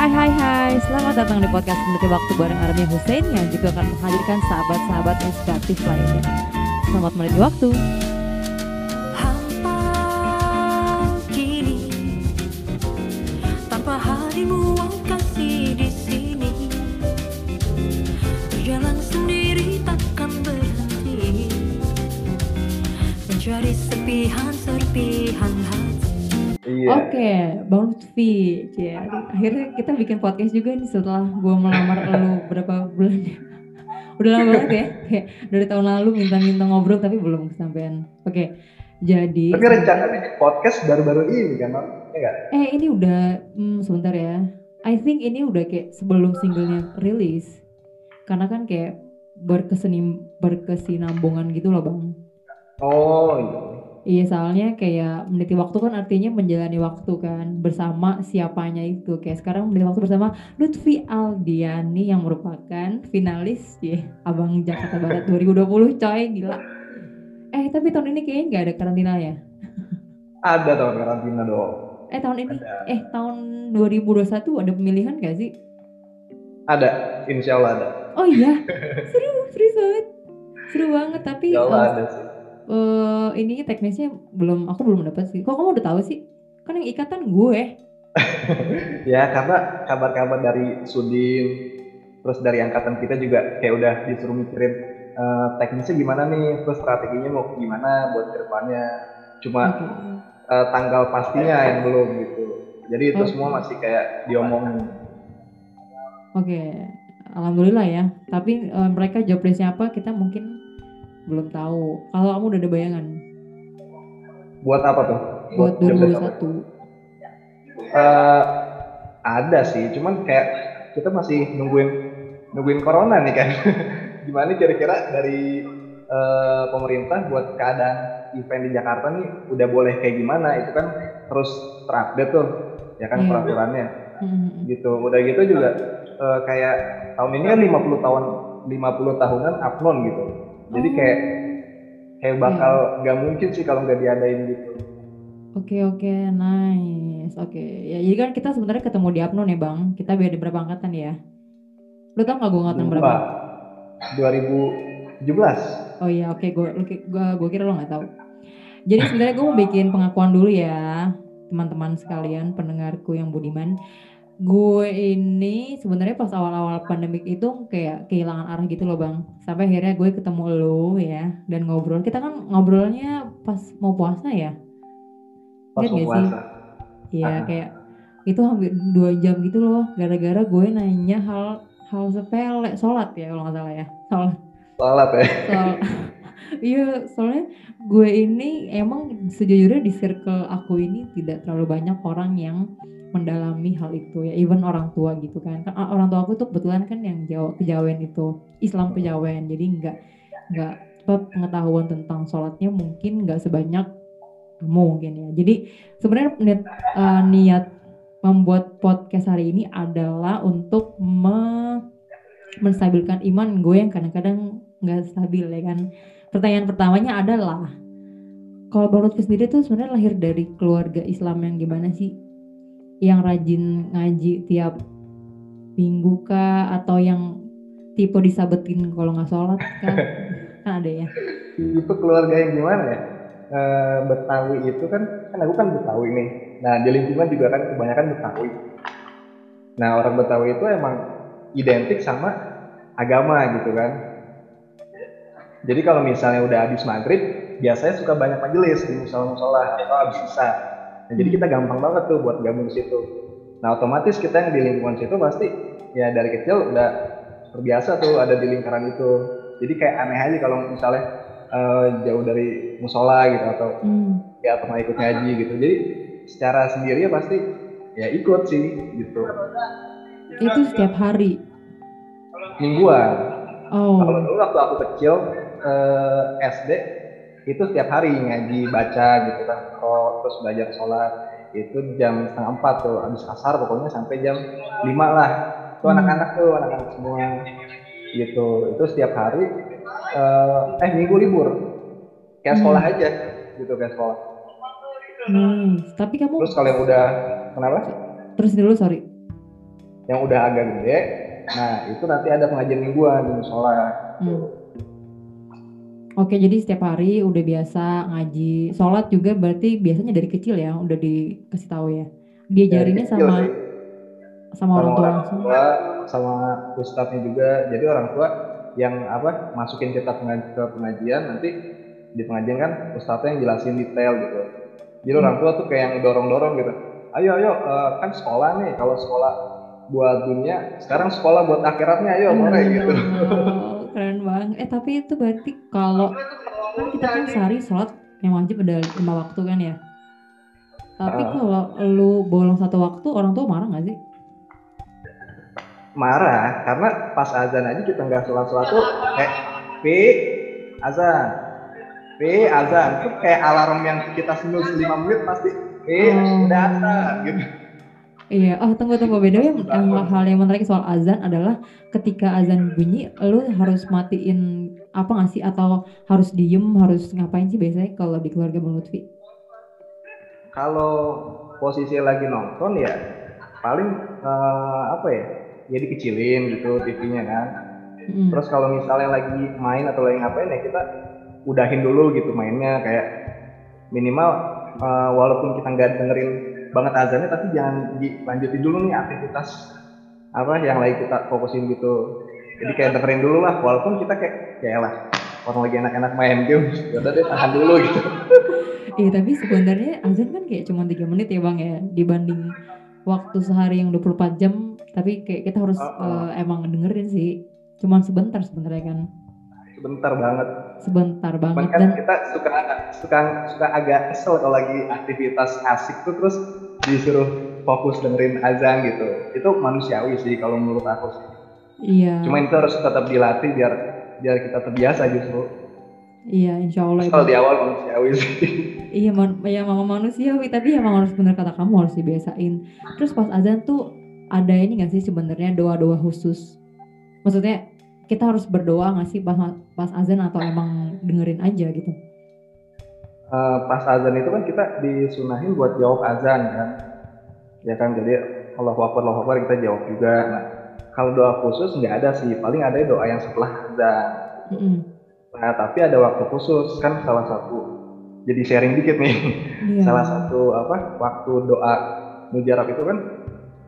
Hai hai hai, selamat datang di podcast Meniti Waktu bareng Army Hussein yang juga akan menghadirkan sahabat-sahabat inspiratif lainnya. Selamat meniti waktu. Bang Lutfi. Cie, akhirnya kita bikin podcast juga nih setelah gue melamar lu berapa bulan ya. Udah lama banget ya, kayak dari tahun lalu minta-minta ngobrol tapi belum kesampaian. Oke, jadi Tapi rencana bikin podcast baru-baru ini kan, nggak? Eh ini udah hmm, sebentar ya. I think ini udah kayak sebelum singlenya rilis. Karena kan kayak berkesenim berkesinambungan gitu loh bang. Oh iya. Iya soalnya kayak meniti waktu kan artinya menjalani waktu kan bersama siapanya itu. Kayak sekarang meniti waktu bersama Lutfi Aldiani yang merupakan finalis ya Abang Jakarta Barat 2020 coy gila. Eh tapi tahun ini kayaknya nggak ada karantina ya. Ada tahun karantina dong. Eh tahun ini Ada. eh tahun 2021 ada pemilihan gak sih? Ada, insya Allah ada. Oh iya, seru, serius banget. Seru banget, tapi Insya Allah ada sih. Eh, ini teknisnya belum, aku belum dapat sih. Kok kamu udah tahu sih? Kan yang ikatan gue. Ya karena kabar-kabar dari Sudin, terus dari angkatan kita juga kayak udah disuruh mikirin eh, teknisnya gimana nih, terus strateginya mau gimana buat ke depannya. Cuma Oke. eh, tanggal pastinya yang belum gitu. Jadi itu Oke. semua masih kayak diomongin. Oke, alhamdulillah ya. Tapi eh, mereka job apa kita mungkin belum tahu. Kalau kamu udah ada bayangan Buat apa tuh? buat apa? 2021. Eh, ada sih, cuman kayak kita masih nungguin nungguin corona nih kan. Gimana kira-kira dari eh, pemerintah buat keadaan event di Jakarta nih udah boleh kayak gimana? Itu kan terus terupdate tuh, ya kan Iya. peraturannya Hmm, gitu. Udah gitu juga eh, kayak tahun ini kan 50 tahun 50 tahunan upload gitu. Jadi Oh. kayak kayak bakal nggak mungkin sih kalau nggak diadain gitu. Oke oke, nice. Oke, ya jadi kan kita sebenarnya ketemu di Apnon ya bang. Kita beda berapa angkatan ya? Lu tau gak gue angkatan berapa? Dua. 2017. Oh iya, oke, gue gue gue kira lo nggak tahu. Jadi sebenarnya gue mau bikin pengakuan dulu ya, teman-teman sekalian, pendengarku yang budiman. Gue ini sebenarnya pas awal-awal pandemik itu kayak kehilangan arah gitu loh bang. Sampai akhirnya gue ketemu lo ya dan ngobrol. Kita kan ngobrolnya pas mau puasa ya. pas mau sih? puasa. Iya Ah. kayak itu hampir dua jam gitu loh. Gara-gara gue nanya hal hal sepele, sholat ya kalau nggak salah ya. Sholat Salat ya. iya soalnya gue ini emang sejujurnya di circle aku ini tidak terlalu banyak orang yang mendalami hal itu ya even orang tua gitu kan. Kan, ah, orang tua aku tuh kebetulan kan yang Jawa kejawen itu Islam kejawen. Jadi nggak nggak pengetahuan tentang sholatnya mungkin nggak sebanyak kamu mungkin ya. Jadi sebenarnya niat, eh, niat membuat podcast hari ini adalah untuk me- menstabilkan iman gue yang kadang-kadang nggak stabil ya kan. Pertanyaan pertamanya adalah kalau Bang Lutfi sendiri tuh sebenarnya lahir dari keluarga Islam yang gimana sih? Yang rajin ngaji tiap minggu kah atau yang tipe disabetin kalau nggak sholat kah? kan ada ya. Itu keluarga yang gimana ya? Eh, Betawi itu kan, kan aku kan Betawi nih. Nah di lingkungan juga kan kebanyakan Betawi. Nah orang Betawi itu emang identik sama agama gitu kan. Jadi kalau misalnya udah habis maghrib, biasanya suka banyak majelis di musola-musola atau habis isa. Nah, jadi kita gampang banget tuh buat gabung di situ. Nah otomatis kita yang di lingkungan situ pasti ya dari kecil udah terbiasa tuh ada di lingkaran itu. Jadi kayak aneh aja kalau misalnya eh, jauh dari musola gitu atau Hmm. ya pernah ikut ngaji gitu. Jadi secara sendiri ya pasti ya ikut sih gitu. Itu setiap hari. Mingguan. Oh. Kalau dulu waktu aku kecil eh, SD itu setiap hari ngaji baca gitu kan Kalau terus belajar sholat itu jam setengah empat tuh habis asar pokoknya sampai jam lima lah itu Hmm. anak-anak tuh anak-anak semua gitu itu setiap hari eh, eh minggu libur kayak Hmm. sekolah aja gitu kayak sekolah Nice. Tapi kamu terus kalau yang udah kenapa terus dulu sorry. yang udah agak gede nah itu nanti ada pengajian mingguan di musola Hmm. Oke, jadi setiap hari udah biasa ngaji, sholat juga berarti biasanya dari kecil ya, udah dikasih tahu ya. Diajarinnya kecil sama sih. sama orang tua orang langsung. tua sama ustadznya juga jadi orang tua yang apa masukin kita ke pengajian nanti di pengajian kan ustadznya yang jelasin detail gitu jadi Hmm. orang tua tuh kayak yang dorong-dorong gitu ayo ayo eh, kan sekolah nih kalau sekolah buat dunia sekarang sekolah buat akhiratnya ayo mari gitu Oh, keren banget. Eh tapi itu berarti kalau kan kita kan sehari sholat yang wajib ada lima waktu kan ya. Tapi Ah. kalau lu bolong satu waktu, orang tua marah nggak sih? marah karena pas azan aja kita nggak sholat sholat tuh kayak pi azan pi azan tuh kayak alarm yang kita snooze 5 menit pasti pi Oh. udah azan gitu Iya, oh tunggu tunggu. Beda yang, yang hal yang menarik soal azan adalah ketika azan bunyi, lu harus matiin apa nggak sih? Atau harus diem, harus ngapain sih biasanya kalau di keluarga Bang Lutfi? kalau posisi lagi nonton ya paling eh, apa ya ya dikecilin gitu TV-nya kan. Mm. terus kalau misalnya lagi main atau lagi ngapain ya kita udahin dulu gitu mainnya. Kayak minimal eh, walaupun kita nggak dengerin banget azannya tapi jangan dilanjutin dulu nih aktivitas apa yang lagi kita fokusin gitu. Jadi kayak dengerin dulu lah walaupun kita kayak kayak lah orang lagi enak-enak main game ya udah deh tahan dulu gitu. Iya tapi sebenarnya azan kan kayak cuma tiga menit ya bang ya dibanding waktu sehari yang 24 jam tapi kayak kita harus Oh, oh. eh, emang dengerin sih. Cuman sebentar sebenarnya kan sebentar banget sebentar Cuman banget kan dan kita suka suka suka agak kesel kalau lagi aktivitas asik tuh terus disuruh fokus dengerin azan gitu. Itu manusiawi sih kalau menurut aku sih. iya Cuma itu harus tetap dilatih biar biar kita terbiasa justru. iya insya Allah Kalau di awal manusiawi sih. iya man, ya mama manusiawi tapi emang harus bener kata kamu harus dibiasain terus pas azan tuh ada ini gak sih sebenarnya doa-doa khusus maksudnya kita harus berdoa gak sih pas pas azan atau emang dengerin aja gitu Eh, pas azan itu kan kita disunahin buat jawab azan kan. Ya kan jadi Allahu Akbar Allahu Akbar kita jawab juga. Nah, kalau doa khusus nggak ada sih, paling ada doa yang setelah azan. Mm-mm. Nah, tapi ada waktu khusus kan salah satu. Jadi sharing dikit nih. Iya. Salah satu apa waktu doa mujarab itu kan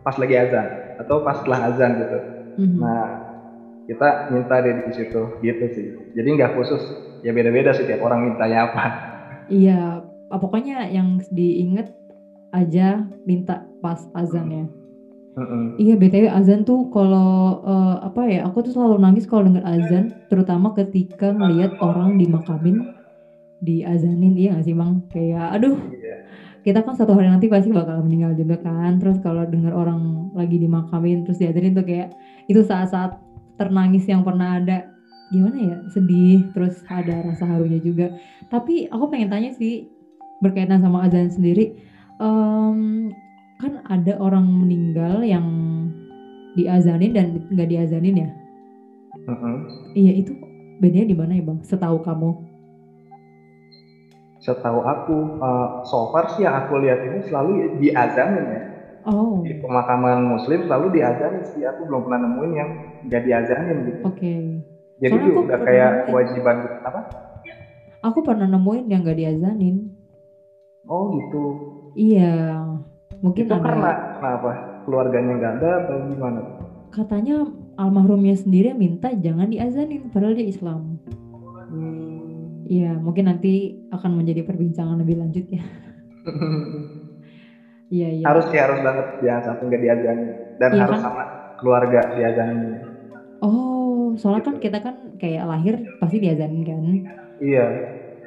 pas lagi azan atau pas setelah azan gitu. Mhm. Nah, kita minta deh di situ gitu sih. Jadi nggak khusus, ya beda-beda sih tiap orang mintanya apa. Iya, ah, pokoknya yang diinget aja minta pas azan ya. Mm-mm. Iya, BTW azan tuh kalau eh, apa ya, aku tuh selalu nangis kalau denger azan, terutama ketika ngelihat orang dimakamin, diazanin, iya gak sih Bang? Kayak aduh, Iya. kita kan satu hari nanti pasti bakal meninggal juga kan. Terus kalau denger orang lagi dimakamin terus diazanin tuh kayak itu saat-saat ternangis yang pernah ada. Gimana ya? Sedih, terus ada rasa harunya juga. Tapi aku pengen tanya sih berkaitan sama azan sendiri. em, kan ada orang meninggal yang diazanin dan nggak diazanin ya? Mm-mm. Iya itu bedanya di mana ya bang? Setahu kamu? Setahu aku, eh, so far sih yang aku lihat ini selalu diazanin ya. Oh, Di pemakaman muslim selalu diazanin sih. Aku belum pernah nemuin yang nggak diazanin gitu. oke. Jadi Soalnya udah kayak nemuin. kewajiban apa? Aku pernah nemuin yang nggak diazanin. Oh gitu. Iya, mungkin Itu ada karena kenapa? Keluarganya nggak ada atau gimana? katanya almarhumnya sendiri minta jangan diazanin padahal dia Islam. Hmm. Iya, mungkin nanti akan menjadi perbincangan lebih lanjut ya. Iya, iya. harus sih harus banget jangan sampai nggak diazanin dan Iya harus kan? sama keluarga diazanin. Oh, soalnya kan Gitu. kita kan kayak lahir pasti diazanin kan. Iya.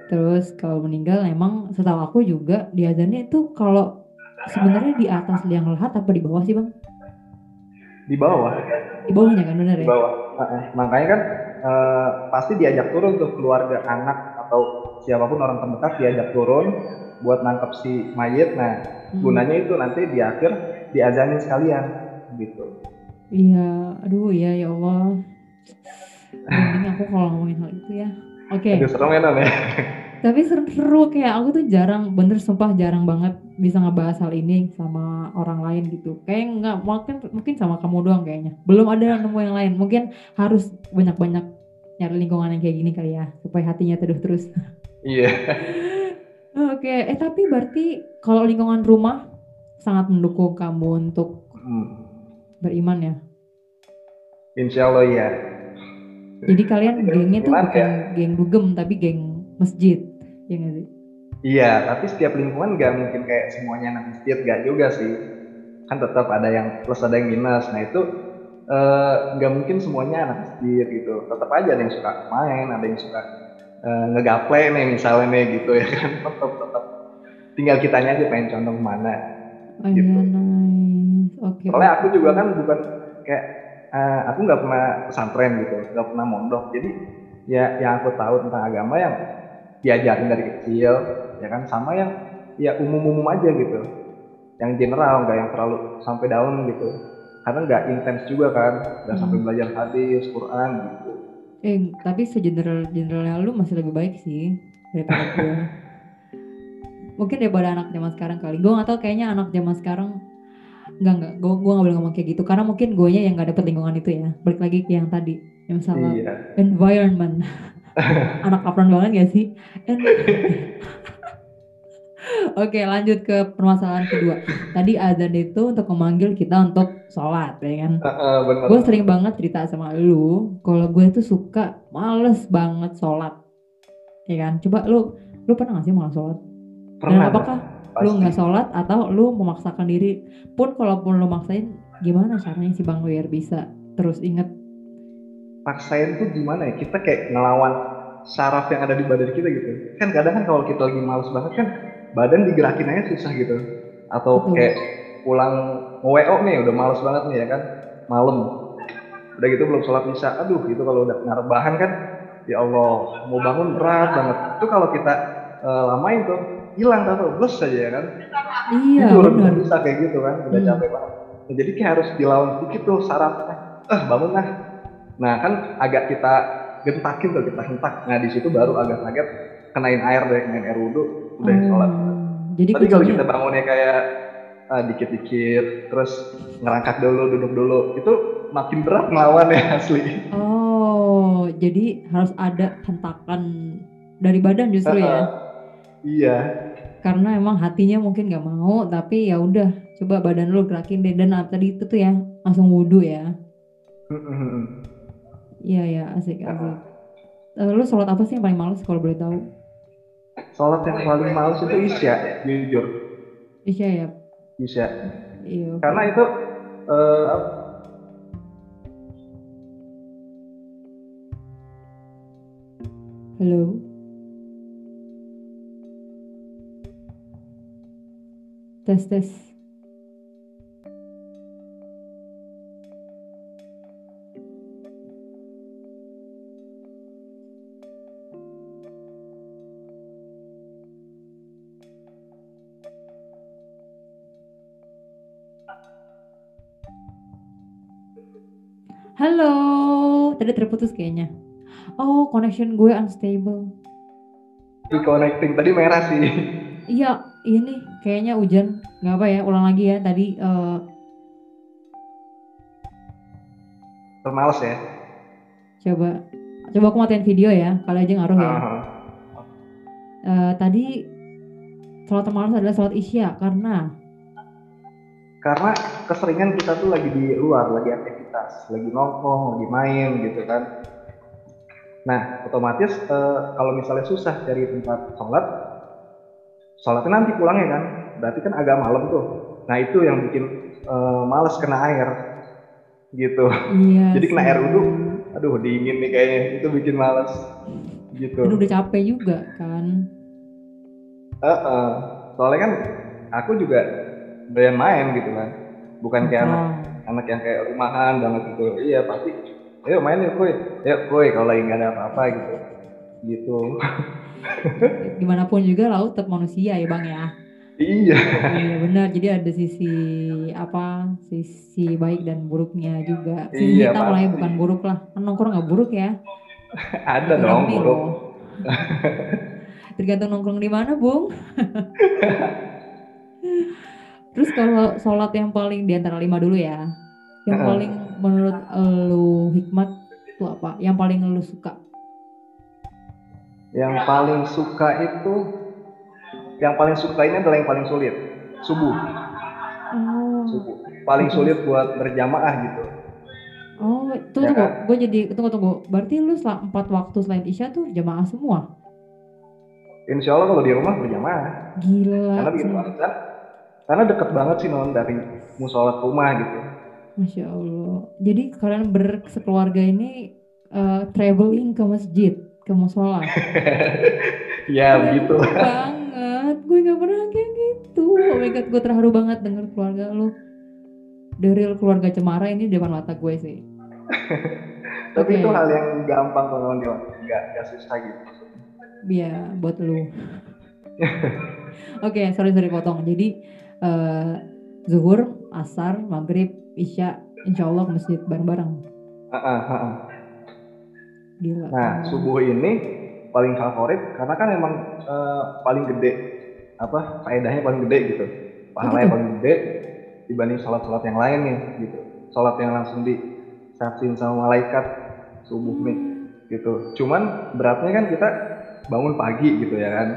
Terus kalau meninggal emang setahu aku juga diazanin itu kalau sebenarnya di atas liang lahat apa di bawah sih bang? Di bawah, Di bawahnya kan bener di ya? bawah. Ah, eh, makanya kan eh, pasti diajak turun tuh keluarga anak atau siapa pun orang terdekat diajak turun buat nangkep si mayit. Nah, Hmm. gunanya itu nanti di akhir diazanin sekalian gitu. Iya, aduh ya ya Allah. Mending aku kalau ngomongin hal itu ya. Oke, Aduh serem ya ya. Tapi seru-seru kayak aku tuh jarang, bener sumpah jarang banget bisa ngebahas hal ini sama orang lain gitu. Kayak nggak mungkin mungkin sama kamu doang kayaknya. Belum ada yang nemu yang lain. Mungkin harus banyak-banyak nyari lingkungan yang kayak gini kali ya supaya hatinya teduh terus. Iya. Oke, eh tapi berarti kalau lingkungan rumah sangat mendukung kamu untuk Hmm. beriman ya. Insya Allah ya. Jadi kalian gengnya tuh bukan ya? geng dugem tapi geng masjid, ya nggak sih? Iya, tapi setiap lingkungan nggak mungkin kayak semuanya anak masjid, nggak juga sih. Kan tetap ada yang plus ada yang minus. Nah itu eh, nggak mungkin semuanya anak masjid gitu. Tetap aja ada yang suka main, ada yang suka eh, ngegaple nih misalnya nih gitu ya kan. Tetap tetap tinggal kitanya aja pengen condong ke mana. Oh Gitu. iya nice, oke. Soalnya aku juga kan bukan kayak eh, aku nggak pernah pesantren gitu, nggak pernah mondok. Jadi ya yang aku tahu tentang agama yang diajarin dari kecil, ya kan sama yang ya umum-umum aja gitu, yang general nggak yang terlalu sampai dalam gitu. Karena nggak intens juga kan, nggak sampai Hmm. belajar hadis, Quran gitu. Eh tapi segeneral generalnya lu masih lebih baik sih daripada gue. Mungkin daripada anak zaman sekarang kali. Gue gak tau kayaknya anak zaman sekarang Enggak enggak, gue gue gak boleh ngomong kayak gitu karena mungkin gue yang gak dapet lingkungan itu ya. Balik lagi ke yang tadi, yang sama Iya. environment. anak kapan banget gak sih? Oke lanjut ke permasalahan kedua. Tadi azan itu untuk memanggil kita untuk sholat ya kan. Bener. Gue sering banget cerita sama lu, kalau gue tuh suka males banget sholat, ya kan? Coba lu, lu pernah gak sih malas sholat? Dan Pernah. apakah lu pasti. nggak sholat atau lu memaksakan diri? Pun kalaupun lu maksain, gimana caranya sih bang biar bisa terus inget? paksain tuh gimana ya? Kita kayak ngelawan saraf yang ada di badan kita gitu. Kan kadang kan kalau kita lagi males banget kan badan digerakin aja susah gitu. Atau kayak pulang WO nih udah males banget nih ya kan malam. Udah gitu belum sholat isya. Aduh itu kalau udah kena rebahan kan ya Allah mau bangun berat banget. Itu kalau kita eh, lamain tuh hilang tuh blus aja ya kan. Iya benar. nggak bisa kayak gitu kan udah Hmm. capek banget Nah, jadi kayak harus dilawan sedikit tuh sarafnya eh bangun lah nah kan agak kita gentakin tuh kita hentak nah di situ baru agak kaget kenain air deh kenain air wudhu udah sholat Hmm, Jadi tapi kalau kita bangunnya kayak ah, dikit-dikit terus ngerangkak dulu duduk dulu itu makin berat ngelawan ya asli Oh, jadi harus ada hentakan dari badan justru ya? iya Karena emang hatinya mungkin nggak mau, tapi ya udah coba badan lu gerakin deh dan tadi itu tuh ya langsung wudhu ya. Iya ya asik asik. Eh, lu sholat apa sih yang paling males kalau boleh tahu? Sholat yang paling males itu isya jujur Isya ya. isya Iya. karena itu eh, Halo. Tes tes. Tadi terputus kayaknya. Oh, connection gue unstable. di connecting tadi merah sih Iya, ini kayaknya hujan. Nggak apa ya, ulang lagi ya. Tadi eh, males ya coba coba aku matiin video ya. Kali aja ngaruh ya. Ah, Eh, tadi sholat termalas adalah sholat isya karena karena keseringan kita tuh lagi di luar lagi aktivitas lagi nongkrong lagi main gitu kan nah otomatis eh, kalau misalnya susah cari tempat sholat sholatnya nanti pulangnya kan berarti kan agak malam tuh nah itu yang bikin eh, males kena air gitu iya. Jadi kena air wudhu. aduh dingin nih kayaknya itu bikin males gitu Dan udah capek juga kan. Heeh. soalnya kan aku juga doyan main gitu kan bukan kayak anak anak yang kayak rumahan banget gitu iya pasti ayo main yuk kuy ayo kuy kalau lagi nggak ada apa-apa gitu gitu Gimana pun juga laut tetap manusia ya bang ya. iya iya benar. Jadi ada sisi apa sisi baik dan buruknya juga. Sisi Iya, hitam lah ya bukan buruk lah. Kan nongkrong nggak buruk ya. ada Itu dong buruk. Tergantung nongkrong di mana, Bung. Terus kalau sholat yang paling di antara lima dulu ya, yang Heeh. paling menurut lu hikmat itu apa? Yang paling lu suka? Yang paling suka itu, yang paling suka ini adalah yang paling sulit, subuh. Oh, Subuh. Paling sulit buat berjamaah gitu. oh, tunggu, Ya tunggu. kan? Gue jadi tunggu, tunggu. Berarti lu setelah empat waktu selain isya tuh jamaah semua? Insya Allah kalau di rumah berjamaah. Gila. Karena azan, karena deket banget sih non dari musola ke rumah gitu. Masya Allah. Jadi kalian bersekeluarga ini eh, traveling ke masjid, ke musola. Ya begitu. banget. Gue gak pernah kayak gitu. Oh my god, gue terharu banget denger keluarga lu. Dari keluarga Cemara ini depan mata gue sih. Tapi Oke. itu hal yang gampang kalau non nggak nggak susah gitu. Iya, buat lu. Oke, sorry sorry potong. Jadi eh, zuhur, asar, maghrib, isya, insya Allah ke masjid bareng-bareng. Ah, ah, ah. Gila. Nah subuh ini paling favorit karena kan emang eh, paling gede apa faedahnya paling gede gitu. Pahalanya gitu? paling gede dibanding sholat-sholat yang lain nih gitu. Sholat yang langsung disaksin sama malaikat subuh nih gitu. Cuman beratnya kan kita bangun pagi gitu ya kan.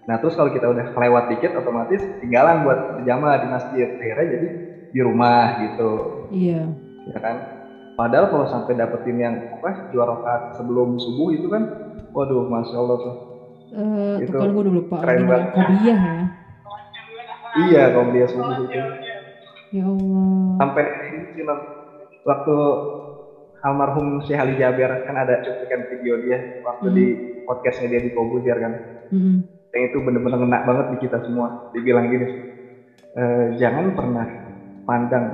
Nah terus kalau kita udah kelewat dikit otomatis tinggalan buat berjamaah di masjid. Akhirnya jadi di rumah gitu Iya. ya kan. Padahal kalau sampai dapetin yang apa dua rakaat sebelum subuh itu kan, waduh masya Allah tuh. Eh, Itu kan gue udah lupa keren banget. kopiah ya. Iya kalau dia subuh itu Ya Allah. sampai non waktu almarhum Syekh Ali Jaber kan ada cuplikan video dia waktu Hmm. di podcastnya dia di Kobuzier kan. Mm-mm. Yang itu bener-bener ngena banget di kita semua. Dibilang gini, "Eh, jangan pernah pandang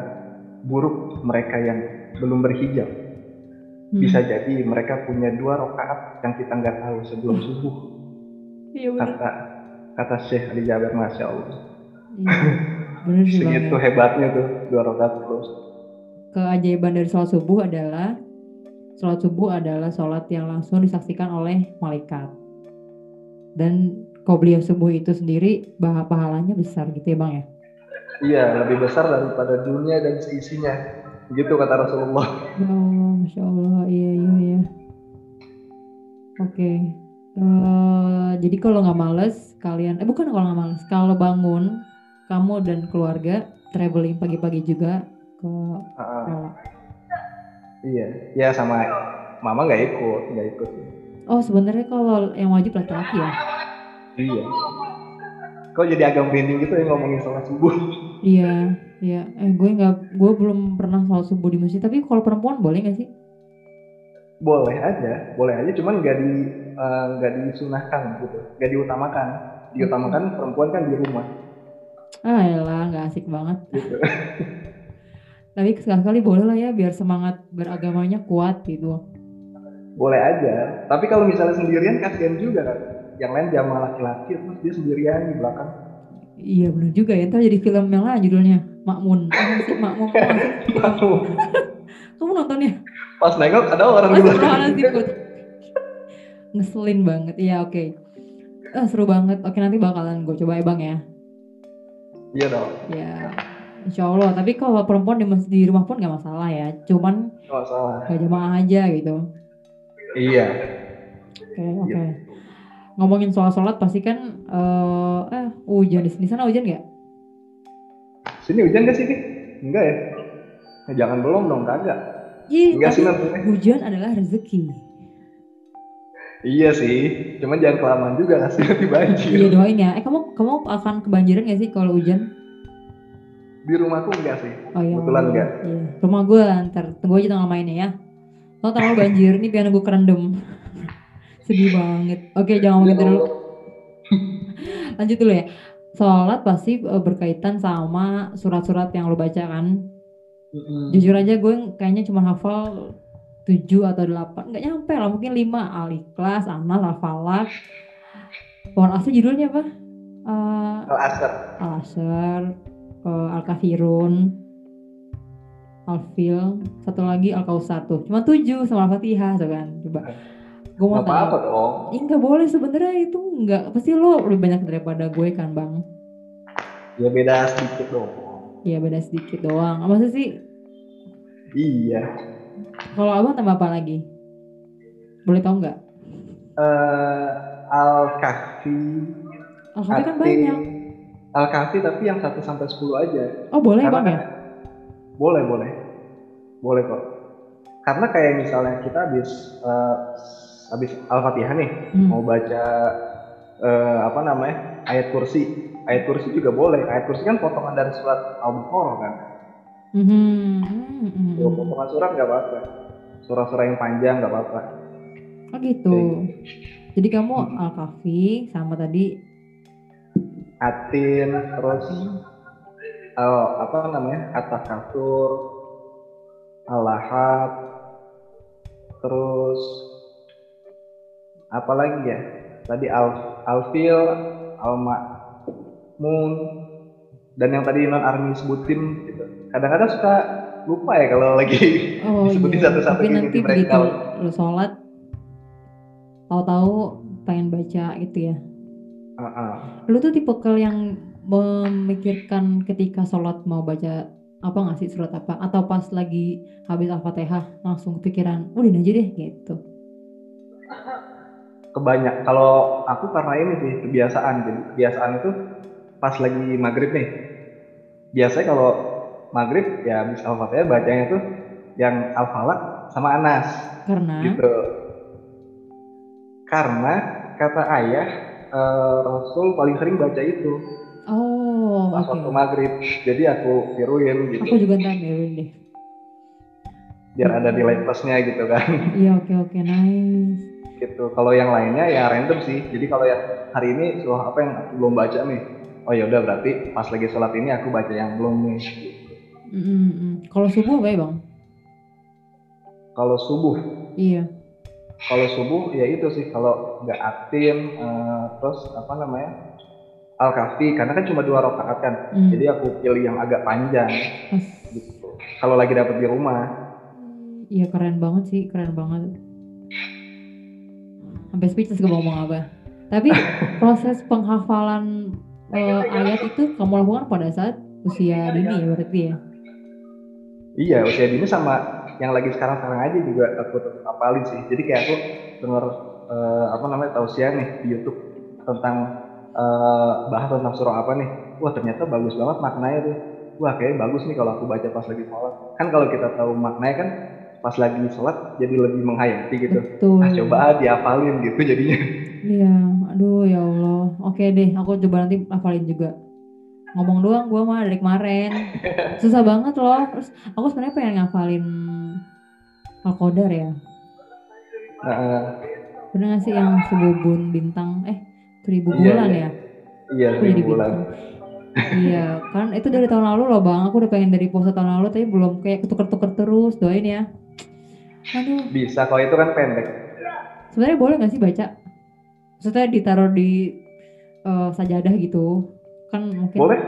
buruk mereka yang belum berhijab. Hmm. Bisa jadi mereka punya dua rakaat yang kita nggak tahu sebelum subuh. Iya bener. Kata kata Syekh Ali Jaber, masya Allah. Iya. Bener sih Segitu ya. hebatnya tuh dua rakaat terus. Keajaiban dari sholat subuh adalah sholat subuh adalah sholat yang langsung disaksikan oleh malaikat. Dan qobliyah subuh itu sendiri bah- pahalanya besar gitu ya Bang ya. Iya, lebih besar daripada dunia dan seisinya. Gitu kata Rasulullah. Ya Allah, Masya Allah, iya iya iya. Oke, Eh, jadi kalau nggak males kalian, eh bukan kalau nggak males, kalau bangun kamu dan keluarga traveling pagi-pagi juga ke Ah, sekolah. iya, ya sama mama nggak ikut, nggak ikut. Oh sebenarnya kalau yang wajib laki-laki ya? Iya. Kok jadi agak merinding gitu ya ngomongin sholat subuh? Iya, iya. Eh gue nggak, gue belum pernah sholat subuh di masjid. Tapi kalau perempuan boleh nggak sih? Boleh aja, boleh aja, cuman nggak di eh, nggak disunahkan gitu, nggak diutamakan. Diutamakan perempuan kan di rumah. Ah elah, nggak asik banget. Gitu. Tapi sekali-kali boleh lah ya, biar semangat beragamanya kuat gitu. Boleh aja. Tapi kalau misalnya sendirian kasihan juga kan. Yang lain jamaah laki-laki terus dia sendirian di belakang. Iya bener juga ya, ntar jadi film yang lain judulnya Makmun. Makmun? Sih? Kamu nontonnya? Pas nengok ada orang di belakang. Ngeselin banget. Iya oke. Ah, seru banget. Oke nanti bakalan gue coba ya bang ya. Iya dong, Ya, insya Allah. Tapi kalau perempuan di, di rumah pun gak masalah ya. Cuman nggak salah. gak jamaah aja gitu. Iya. Oke oke. Ngomongin soal sholat pasti kan eh eh hujan di di sana hujan nggak? Sini hujan gak sih? Enggak ya? Nah, jangan belum dong, kagak. Iya. Enggak sih. Hujan adalah rezeki. Iya sih, cuman jangan kelamaan juga kasih nanti banjir. Iya doain ya. Eh kamu kamu akan kebanjiran gak sih kalau hujan? Di rumahku enggak sih. Oh iya. Kebetulan Allah. nggak. Iya. Rumah gue ntar tunggu aja tanggal mainnya ya. Lo terlalu banjir nih biar gue kerendam. Sedih banget. Oke jangan ngomongin itu dulu. Lanjut dulu ya. Sholat pasti eh, berkaitan sama surat-surat yang lo baca kan. Mm-mm. Jujur aja gue kayaknya cuma hafal 7 atau 8. Nggak nyampe lah mungkin 5. Al-Ikhlas, Anas, Al-Falak. Wal Asr judulnya apa? Eh, Al-Asr. Al-Asr, eh, Al-Kafirun, Al-Fil, satu lagi Al-Kausar tuh. Cuma tujuh sama Al-Fatihah tuh kan. Coba. Gue mau Nggak apa-apa tahu. dong. Ih, nggak boleh sebenarnya itu nggak. Pasti lo lebih banyak daripada gue kan bang. Ya beda sedikit dong. Iya beda sedikit doang. Maksudnya sih Iya. kalau abang tambah apa lagi? Boleh tau nggak? Eh Al-Kahfi, Alkafi kan Atin, banyak. Al-Kahfi tapi yang 1 sampai 10 aja. Oh boleh Karena bang ya? kan- boleh, boleh. Boleh kok. Karena kayak misalnya kita habis eh, habis Al-Fatihah nih, Hmm. mau baca eh, apa namanya? ayat kursi. Ayat kursi juga boleh. Ayat kursi kan potongan dari surat Al-Baqarah kan. Mhm, mhm. Kalau potongan surat nggak apa-apa. Surah-surah yang panjang nggak apa-apa. Oh gitu. Jadi kamu Hmm. Al-Kafi sama tadi Atin, terus al- apa namanya? At-Takatsur, Al-Lahab, terus apa lagi ya? Tadi Al Alfil, Al-Ma'mun, dan yang tadi non Armi sebutin gitu. Kadang-kadang suka lupa ya kalau lagi Oh disebutin iya. satu-satu Tapi nanti begitu lu sholat, tahu-tahu pengen baca gitu ya. Heeh. Lu tuh tipe yang memikirkan ketika sholat mau baca apa nggak sih surat apa? Atau pas lagi habis al-fatihah langsung kepikiran, udah aja deh gitu. Kebanyak. Kalau aku karena ini sih kebiasaan. Jadi kebiasaan itu pas lagi maghrib nih. Biasanya kalau maghrib ya habis al-fatihah bacanya tuh yang al-falak sama anas. Karena? Gitu. Karena kata ayah eh, rasul paling sering baca itu. Oh pas oke. waktu maghrib. Jadi aku tiruin gitu. Aku juga ntar niruin deh. biar ada nilai plusnya gitu kan. Iya oke oke. Nice. Gitu. Kalau yang lainnya ya random sih. Jadi kalau yang hari ini surah apa yang aku belum baca nih? Oh ya udah berarti pas lagi sholat ini aku baca yang belum nih Mm, mm, mm. Kalau subuh apa ya bang? kalau subuh? Iya. kalau subuh ya itu sih. Kalau nggak atin eh, terus apa namanya? Al kafi karena kan cuma dua rakaat kan. Mm. jadi aku pilih yang agak panjang gitu. Kalau lagi dapet di rumah. Iya keren banget sih, keren banget. Sampai speechless gue mau ngomong apa. Tapi proses penghafalan eh, ayat itu kamu lakukan pada saat usia dini ya berarti ya? iya usia dini sama yang lagi sekarang sekarang aja juga aku hafalin sih. Jadi kayak aku denger eh, apa namanya tausiah nih di YouTube tentang eh, bahas tentang surah apa nih. Wah ternyata bagus banget maknanya tuh. Wah kayaknya bagus nih kalau aku baca pas lagi sholat. Kan kalau kita tahu maknanya kan pas lagi sholat jadi lebih menghayati gitu Betul. ah coba ah dihafalin gitu jadinya Iya, aduh ya Allah. Oke deh, aku coba nanti hafalin juga. Ngomong doang gue mah dari kemarin. Susah banget loh. Terus aku sebenarnya pengen ngafalin Al-Qadar ya. Nah, Bener gak sih yang sebubun bintang eh seribu Iya, bulan iya. ya? iya seribu bulan bintang. iya, kan itu dari tahun lalu loh bang. Aku udah pengen dari puasa tahun lalu tapi belum kayak ketuker-tuker terus. Doain ya. Aduh, bisa kalau itu kan pendek sebenarnya boleh gak sih baca? Maksudnya ditaruh di eh, sajadah gitu. Kan mungkin boleh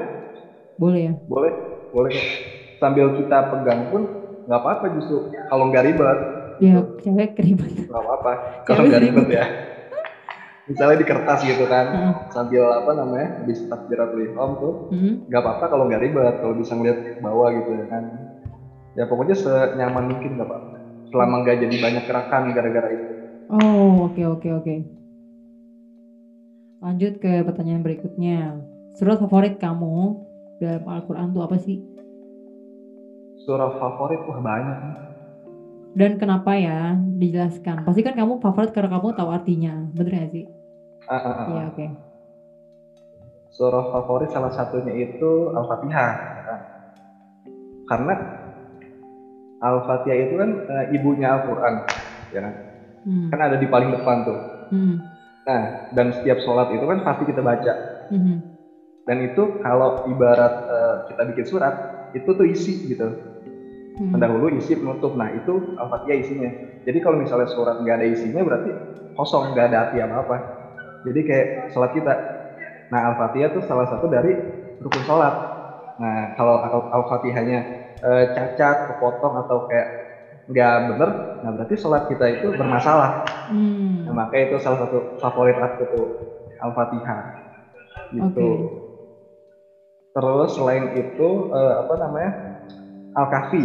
boleh ya. boleh boleh kok. sambil kita pegang pun nggak apa-apa justru kalau nggak ribet Ya cewek keribet. nggak apa-apa kalau nggak ribet ribet. ya misalnya di kertas gitu kan Heeh. sambil apa namanya habis takbiratul ihram tuh Hmm. nggak apa-apa kalau nggak ribet kalau bisa ngeliat bawah gitu ya kan ya pokoknya senyaman mungkin nggak apa-apa selama nggak jadi banyak gerakan gara-gara itu Oh oke oke oke. Lanjut ke pertanyaan berikutnya. Surat favorit kamu dalam Al-Quran tuh apa sih? surah favorit wah banyak. Dan kenapa ya? Dijelaskan. Pasti kan kamu favorit karena kamu tahu artinya. Bener gak sih? Ah, ah, ah. Iya oke. surah favorit salah satunya itu al-fatihah karena al-fatihah itu kan eh, ibunya Al-Quran ya kan Hmm. kan ada di paling depan tuh Hmm. Nah, dan setiap sholat itu kan pasti kita baca. Hmm. Dan itu kalau ibarat eh, kita bikin surat, itu tuh isi gitu. Hmm. Pendahulu isi penutup. Nah, itu Al-Fatihah isinya. Jadi kalau misalnya surat nggak ada isinya berarti kosong, nggak ada arti apa-apa. Jadi kayak sholat kita. Nah, Al-Fatihah tuh salah satu dari rukun sholat. Nah, kalau Al- Al-Fatihahnya eh, cacat, kepotong atau kayak nggak bener, nah berarti sholat kita itu bermasalah. Hmm. Nah, makanya itu salah satu favorit aku tuh Al-Fatihah. Gitu. Oke. Terus selain itu eh, apa namanya? Al-Kahfi.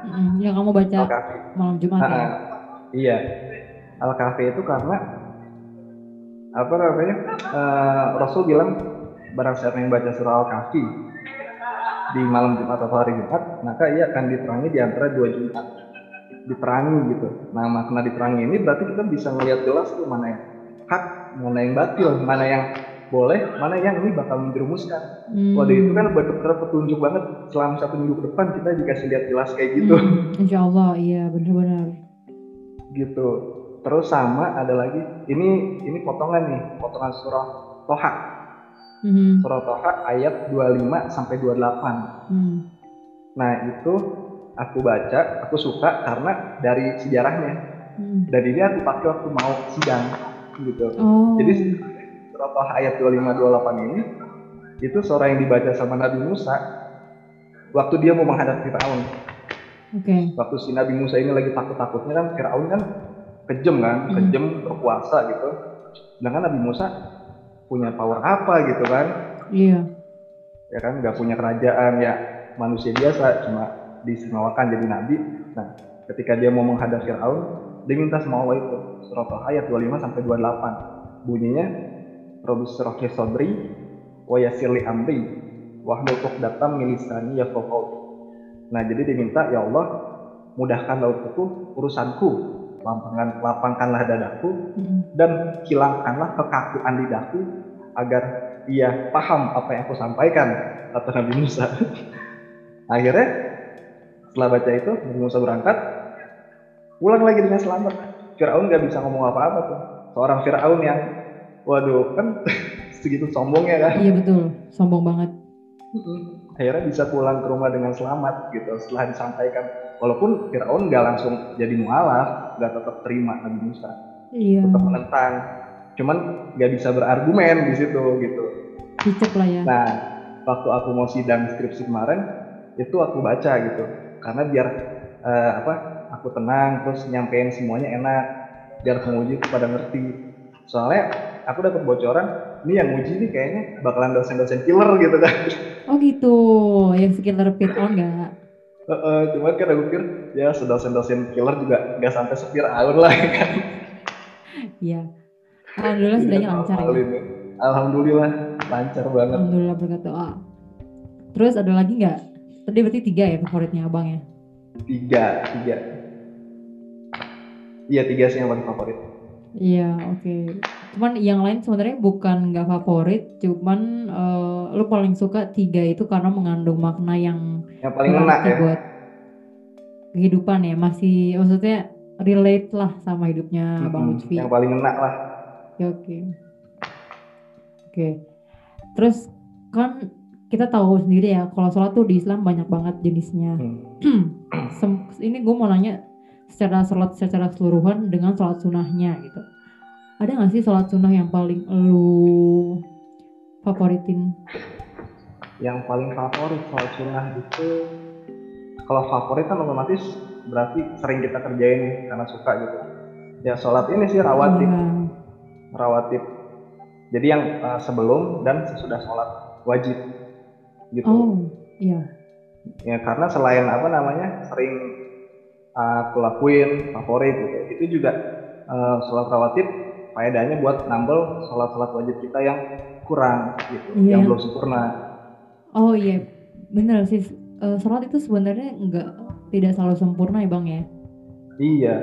Mm-mm. Yang kamu baca Al-Kahfi. malam Jumat ya? Ah, iya. Al-Kahfi itu karena apa namanya? eh, Rasul bilang barang siapa yang baca surah Al-Kahfi di malam Jumat atau hari Jumat, maka ia akan diperangi di antara dua Jumat. Diperangi gitu. Nah, makna diperangi ini berarti kita bisa melihat jelas tuh mana yang hak, mana yang batil, mana yang boleh, mana yang ini bakal menjerumuskan. Hmm. Waduh itu kan benar-benar petunjuk banget selama satu minggu ke depan kita dikasih lihat jelas kayak gitu. Hmm, Insya Allah, iya benar-benar. gitu terus sama ada lagi ini ini potongan nih potongan surah Toha Mhm. surah Toha ayat 25 sampai 28 Hmm. nah itu aku baca aku suka karena dari sejarahnya Hmm. dan ini aku pakai waktu mau sidang gitu Oh. jadi surah Toha ayat 25 28 ini itu surah yang dibaca sama Nabi Musa waktu dia mau menghadap Firaun Oke. waktu si Nabi Musa ini lagi takut-takutnya kan Firaun kan kejam kan, Hmm. kejam berkuasa gitu. Sedangkan Nabi Musa punya power apa gitu kan? Iya. Ya kan nggak punya kerajaan ya manusia biasa cuma diistimewakan jadi nabi. Nah, ketika dia mau menghadap Firaun, dia minta sama Allah itu surat Al ayat 25 sampai 28. Bunyinya Robus Rohi Sodri wa yassirli amri wahlul uqdatam min lisani yafqahu Nah, jadi diminta ya Allah mudahkan untukku urusanku, lapangkan lapangkanlah dadaku Mm-mm. dan hilangkanlah kekakuan lidahku agar ia paham apa yang aku sampaikan kata Nabi Musa. Akhirnya setelah baca itu Nabi Musa berangkat pulang lagi dengan selamat. Firaun nggak bisa ngomong apa-apa tuh. Seorang Firaun yang waduh kan segitu sombongnya kan. Iya betul. Sombong banget. Akhirnya bisa pulang ke rumah dengan selamat gitu setelah disampaikan walaupun Fir'aun nggak langsung jadi mualaf nggak tetap terima Nabi Musa Iya. tetap menentang cuman nggak bisa berargumen di situ gitu Cicep lah ya. nah waktu aku mau sidang skripsi kemarin itu aku baca gitu karena biar eh, apa aku tenang terus nyampein semuanya enak biar penguji itu pada ngerti soalnya aku dapat bocoran ini yang uji nih kayaknya bakalan dosen-dosen killer gitu kan Oh gitu. Yang sekitar Fir'aun nggak? Heeh, cuman kan aku pikir ya sedosen-dosen killer juga nggak sampai sepiraun lah ya kan. Iya. Alhamdulillah sedangnya lancar ya. Alhamdulillah. Lancar banget. Alhamdulillah berkat doa. Terus ada lagi nggak? Tadi berarti tiga ya favoritnya abang ya? Tiga, tiga. Iya tiga sih yang paling favorit. Iya, oke. Cuman yang lain sebenarnya bukan nggak favorit, cuman eh, lu paling suka tiga itu karena mengandung makna yang Yang paling enak ya. buat kehidupan ya. Masih maksudnya relate lah sama hidupnya Bang Mm-mm, Lutfi. Yang paling enak lah. Oke, oke. Oke. Terus kan kita tahu sendiri ya, kalau sholat tuh di Islam banyak banget jenisnya. Hmm. Ini gue mau nanya secara sholat secara keseluruhan dengan sholat sunnahnya gitu. Ada nggak sih sholat sunnah yang paling lu favoritin? Yang paling favorit soal sunnah itu kalau favorit kan otomatis berarti sering kita kerjain karena suka gitu. Ya sholat ini sih rawatib, Iya. Rawatib. Jadi yang uh, sebelum dan sesudah sholat wajib gitu. Oh, iya. ya karena selain apa namanya sering uh, aku lakuin favorit gitu itu juga uh, sholat rawatib faedahnya buat nambel sholat-sholat wajib kita yang kurang gitu Iya. yang belum sempurna Oh iya, bener sih. Eh, sholat itu sebenarnya nggak tidak selalu sempurna ya bang ya. iya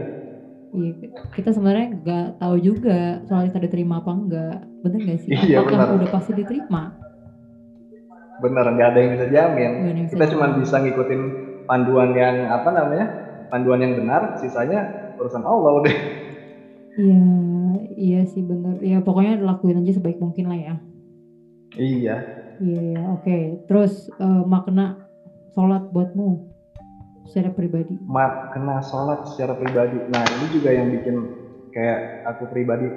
Iya, kita sebenarnya nggak tahu juga soal kita diterima apa enggak. Bener nggak sih? Iya, Apakah benar. udah pasti diterima? bener nggak ada yang bisa jamin yang kita bisa cuma jamin. bisa ngikutin panduan yang apa namanya panduan yang benar sisanya urusan Allah udah Iya, iya sih bener. Ya pokoknya lakuin aja sebaik mungkin lah ya. iya Iya, iya, oke. Terus eh, makna sholat buatmu secara pribadi. makna sholat secara pribadi nah ini juga yang bikin kayak aku pribadi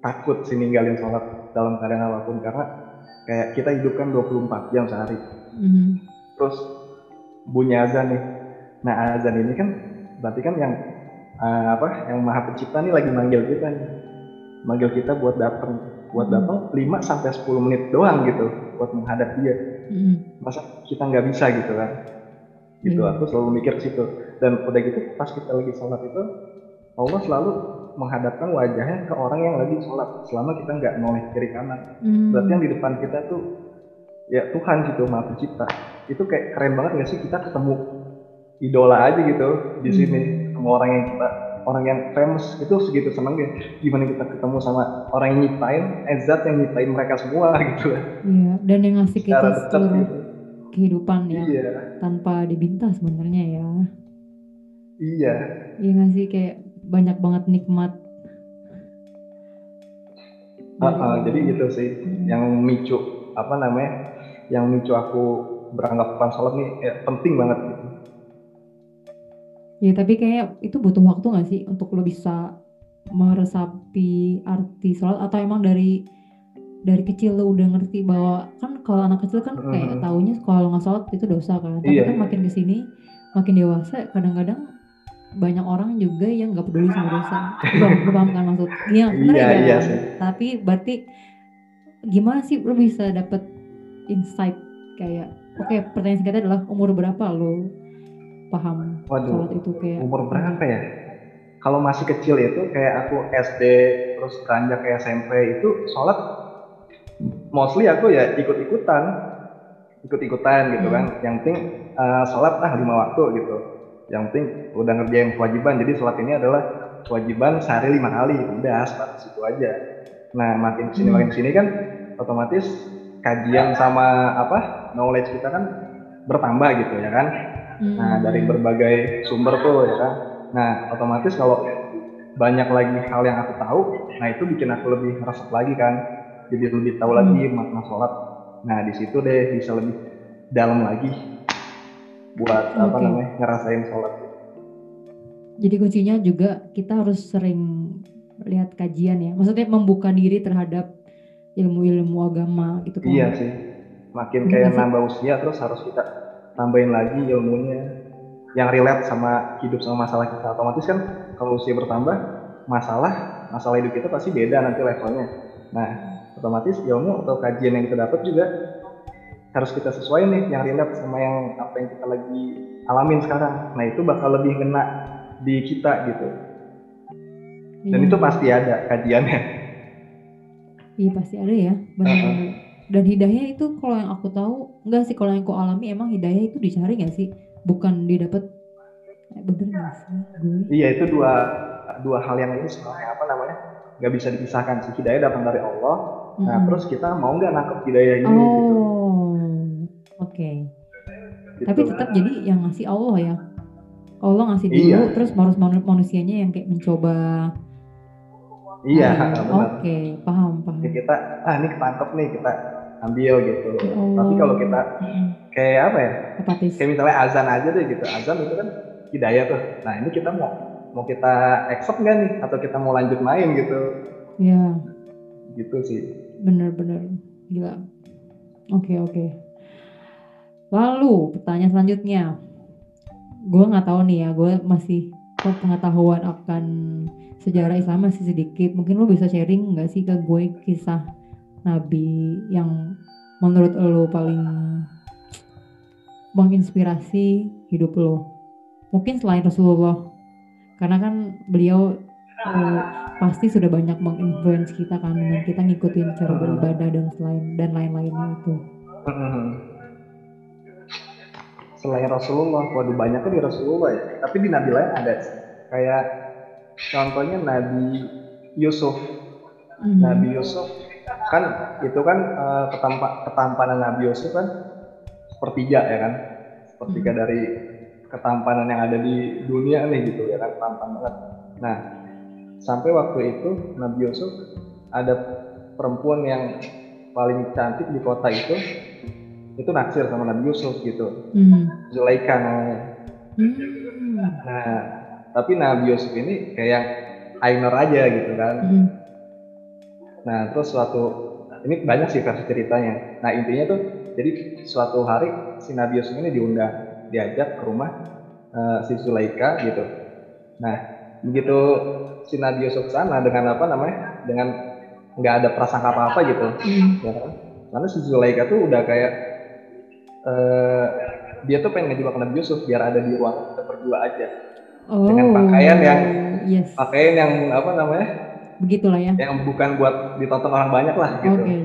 takut sih ninggalin sholat dalam keadaan apa pun karena kayak kita hidup kan 24 jam sehari Mhm. terus bunyi azan nih Nah azan ini kan berarti kan yang eh, apa yang maha pencipta nih lagi manggil kita nih. Manggil kita buat datang, buat Hmm. datang 5 sampai 10 menit doang gitu buat menghadap dia. Mm-mm. Masa kita nggak bisa gitu kan? Gitu Iya. aku selalu mikir ke situ. Dan udah gitu pas kita lagi sholat itu Allah selalu menghadapkan wajahnya ke orang yang lagi sholat selama kita nggak noleh kiri kanan. Mm. Berarti yang di depan kita tuh ya Tuhan gitu maha pencipta. Itu kayak keren banget gak sih kita ketemu idola aja gitu di Hmm. sini ketemu orang yang kita orang yang famous itu segitu seneng dia gimana kita ketemu sama orang yang nyiptain eh zat yang nyiptain mereka semua gitu Iya, dan yang ngasih kita seluruh gitu kehidupan ya iya tanpa diminta sebenarnya ya. iya Iya nggak sih kayak banyak banget nikmat. Ah, Allah. jadi gitu sih Mm. yang micu apa namanya yang micu aku beranggapan sholat nih ya, penting banget gitu Ya tapi kayak itu butuh waktu nggak sih untuk lo bisa meresapi arti sholat atau emang dari dari kecil lo udah ngerti bahwa kan kalau anak kecil kan kayak Mhm. taunya kalau nggak sholat itu dosa kan. Tapi Iya. kan makin ke sini makin dewasa kadang-kadang banyak orang juga yang nggak peduli sama dosa. Lo, paham kan maksud? Iya, Iya, ya? iya sih. Tapi berarti gimana sih lo bisa dapet insight kayak oke pertanyaan singkatnya adalah umur berapa lo paham Waduh. sholat itu kayak umur berapa ya? Kalau masih kecil itu kayak aku SD terus beranjak ke SMP itu sholat mostly aku ya ikut-ikutan, ikut-ikutan gitu Hmm. kan. Yang penting eh, sholat ah lima waktu gitu. Yang penting udah ngerjain kewajiban. Jadi sholat ini adalah kewajiban sehari lima kali. Udah sebatas itu aja. Nah makin ke sini Hmm. makin ke sini kan otomatis kajian sama apa knowledge kita kan bertambah gitu ya kan. Nah, Hmm. dari berbagai sumber tuh ya kan. Nah, otomatis kalau banyak lagi hal yang aku tahu, nah itu bikin aku lebih resep lagi kan. Jadi lebih tahu lagi makna sholat. Nah, di situ deh bisa lebih dalam lagi buat apa Oke. namanya ngerasain sholat. Jadi kuncinya juga kita harus sering lihat kajian ya. Maksudnya membuka diri terhadap ilmu-ilmu agama gitu kan. Iya sih. Makin kayak nambah usia terus harus kita tambahin lagi ilmunya yang relate sama hidup sama masalah kita. Otomatis kan kalau usia bertambah, masalah masalah hidup kita pasti beda nanti levelnya. Nah, otomatis ilmu atau kajian yang kita dapat juga harus kita sesuaiin nih yang relate sama yang apa yang kita lagi alamin sekarang. Nah, itu bakal lebih kena di kita gitu. Dan Iya. itu pasti ada kajiannya. Iya pasti ada ya. Benar-benar. Dan hidayah itu kalau yang aku tahu, enggak sih kalau yang aku alami emang hidayah itu dicari nggak sih? Bukan didapat. Eh, bener nggak sih gue? Iya itu dua dua hal yang ini sebenarnya apa namanya nggak bisa dipisahkan sih hidayah datang dari Allah. Nah Mm-mm. terus kita mau nggak nangkep hidayah ini gitu. Oh, oke. gitu. Tapi tetap jadi yang ngasih Allah ya. Allah ngasih dulu, Iya. terus harus manu- manusianya yang kayak mencoba. Iya Oh, Oke, benar. paham paham. Ya, kita ah ini ketangkep nih kita ambil gitu. Allah. Tapi kalau kita kayak apa ya? Apatis. Kayak misalnya azan aja deh gitu. Azan itu kan hidayah tuh. Nah ini kita mau mau kita accept nggak nih atau kita mau lanjut main gitu Ya, gitu sih. bener-bener gila. Oke oke. Lalu pertanyaan selanjutnya, gue nggak tahu nih ya, gue masih kok pengetahuan akan sejarah Islam masih sedikit. Mungkin lo bisa sharing nggak sih ke gue kisah Nabi yang menurut lo paling menginspirasi hidup lo? Mungkin selain Rasulullah, karena kan beliau eh, pasti sudah banyak menginfluence kita kan dengan kita ngikutin cara Hmm. beribadah dan selain dan lain-lainnya itu. Mhm. Selain Rasulullah, waduh banyak kan di Rasulullah ya. Tapi di Nabi lain ada sih. Kayak contohnya Nabi Yusuf. Mhm. Nabi Yusuf kan itu kan eh, ketampa- ketampanan Nabi Yusuf kan sepertiga ya kan. Sepertiga Hmm. dari ketampanan yang ada di dunia nih gitu ya kan tampan banget. Nah, sampai waktu itu Nabi Yusuf ada perempuan yang paling cantik di kota itu itu naksir sama Nabi Yusuf gitu Hmm. Zulaika namanya Hmm. nah tapi Nabi Yusuf ini kayak Ainur aja gitu kan Hmm. nah terus suatu ini banyak sih versi ceritanya nah intinya tuh jadi suatu hari si Nabi Yusuf ini diundang diajak ke rumah eh, si Sulaika gitu. Nah, begitu si Yusuf sana dengan apa namanya? Dengan nggak ada prasangka apa-apa gitu, Hmm. ya kan? Karena si Zulaika tuh udah kayak eh dia tuh pengen ngejebak Nabi Yusuf biar ada di ruangan kita berdua aja. Oh. Dengan pakaian yang- yes. Pakaian yang apa namanya? Begitulah ya. Yang bukan buat ditonton orang banyak lah gitu. Oke.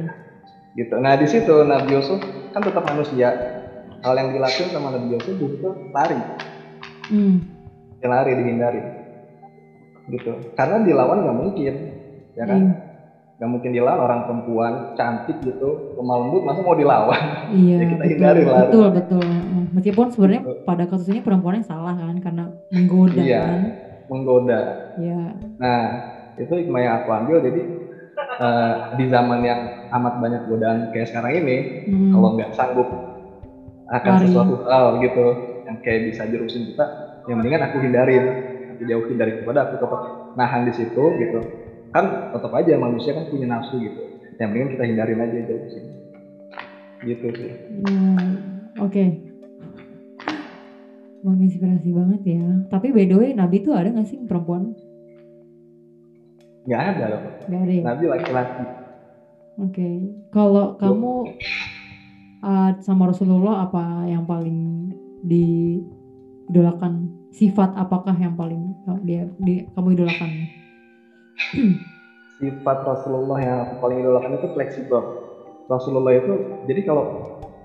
Gitu. Nah, di situ Nabi Yusuf kan tetap manusia. Hal yang dilakukan sama Nabi Yusuf itu lari. Hmm. Ya, lari dihindari. Gitu. Karena dilawan nggak mungkin. Ya kan? Iya. Nggak mungkin dilawan orang perempuan cantik gitu, lemah lembut masa mau dilawan. Iya, Ya, kita betul, hindari lah. betul, betul. Meskipun sebenarnya Gitu. pada kasus ini perempuannya salah kan karena menggoda Iya. kan. Menggoda. Ya, Nah, itu hikmah yang aku ambil jadi eh, di zaman yang amat banyak godaan kayak sekarang ini, mm, kalau nggak sanggup akan Lari. sesuatu hal gitu yang kayak bisa jerusin kita, yang mendingan aku hindarin, aku jauhin daripada aku tetap nahan di situ gitu. Kan tetap aja manusia kan punya nafsu gitu. Yang mendingan kita hindarin aja jauhin. Gitu sih. ya, oke. Menginspirasi banget ya. Tapi by the way, Nabi tuh ada nggak sih perempuan? Nggak ada loh. Gak ada ya. Nabi laki-laki. Oke. Kalau kamu uh, sama Rasulullah apa yang paling diidolakan? Sifat apakah yang paling dia, di, kamu idolakan? sifat Rasulullah yang aku paling idolakan itu fleksibel. Rasulullah itu, jadi kalau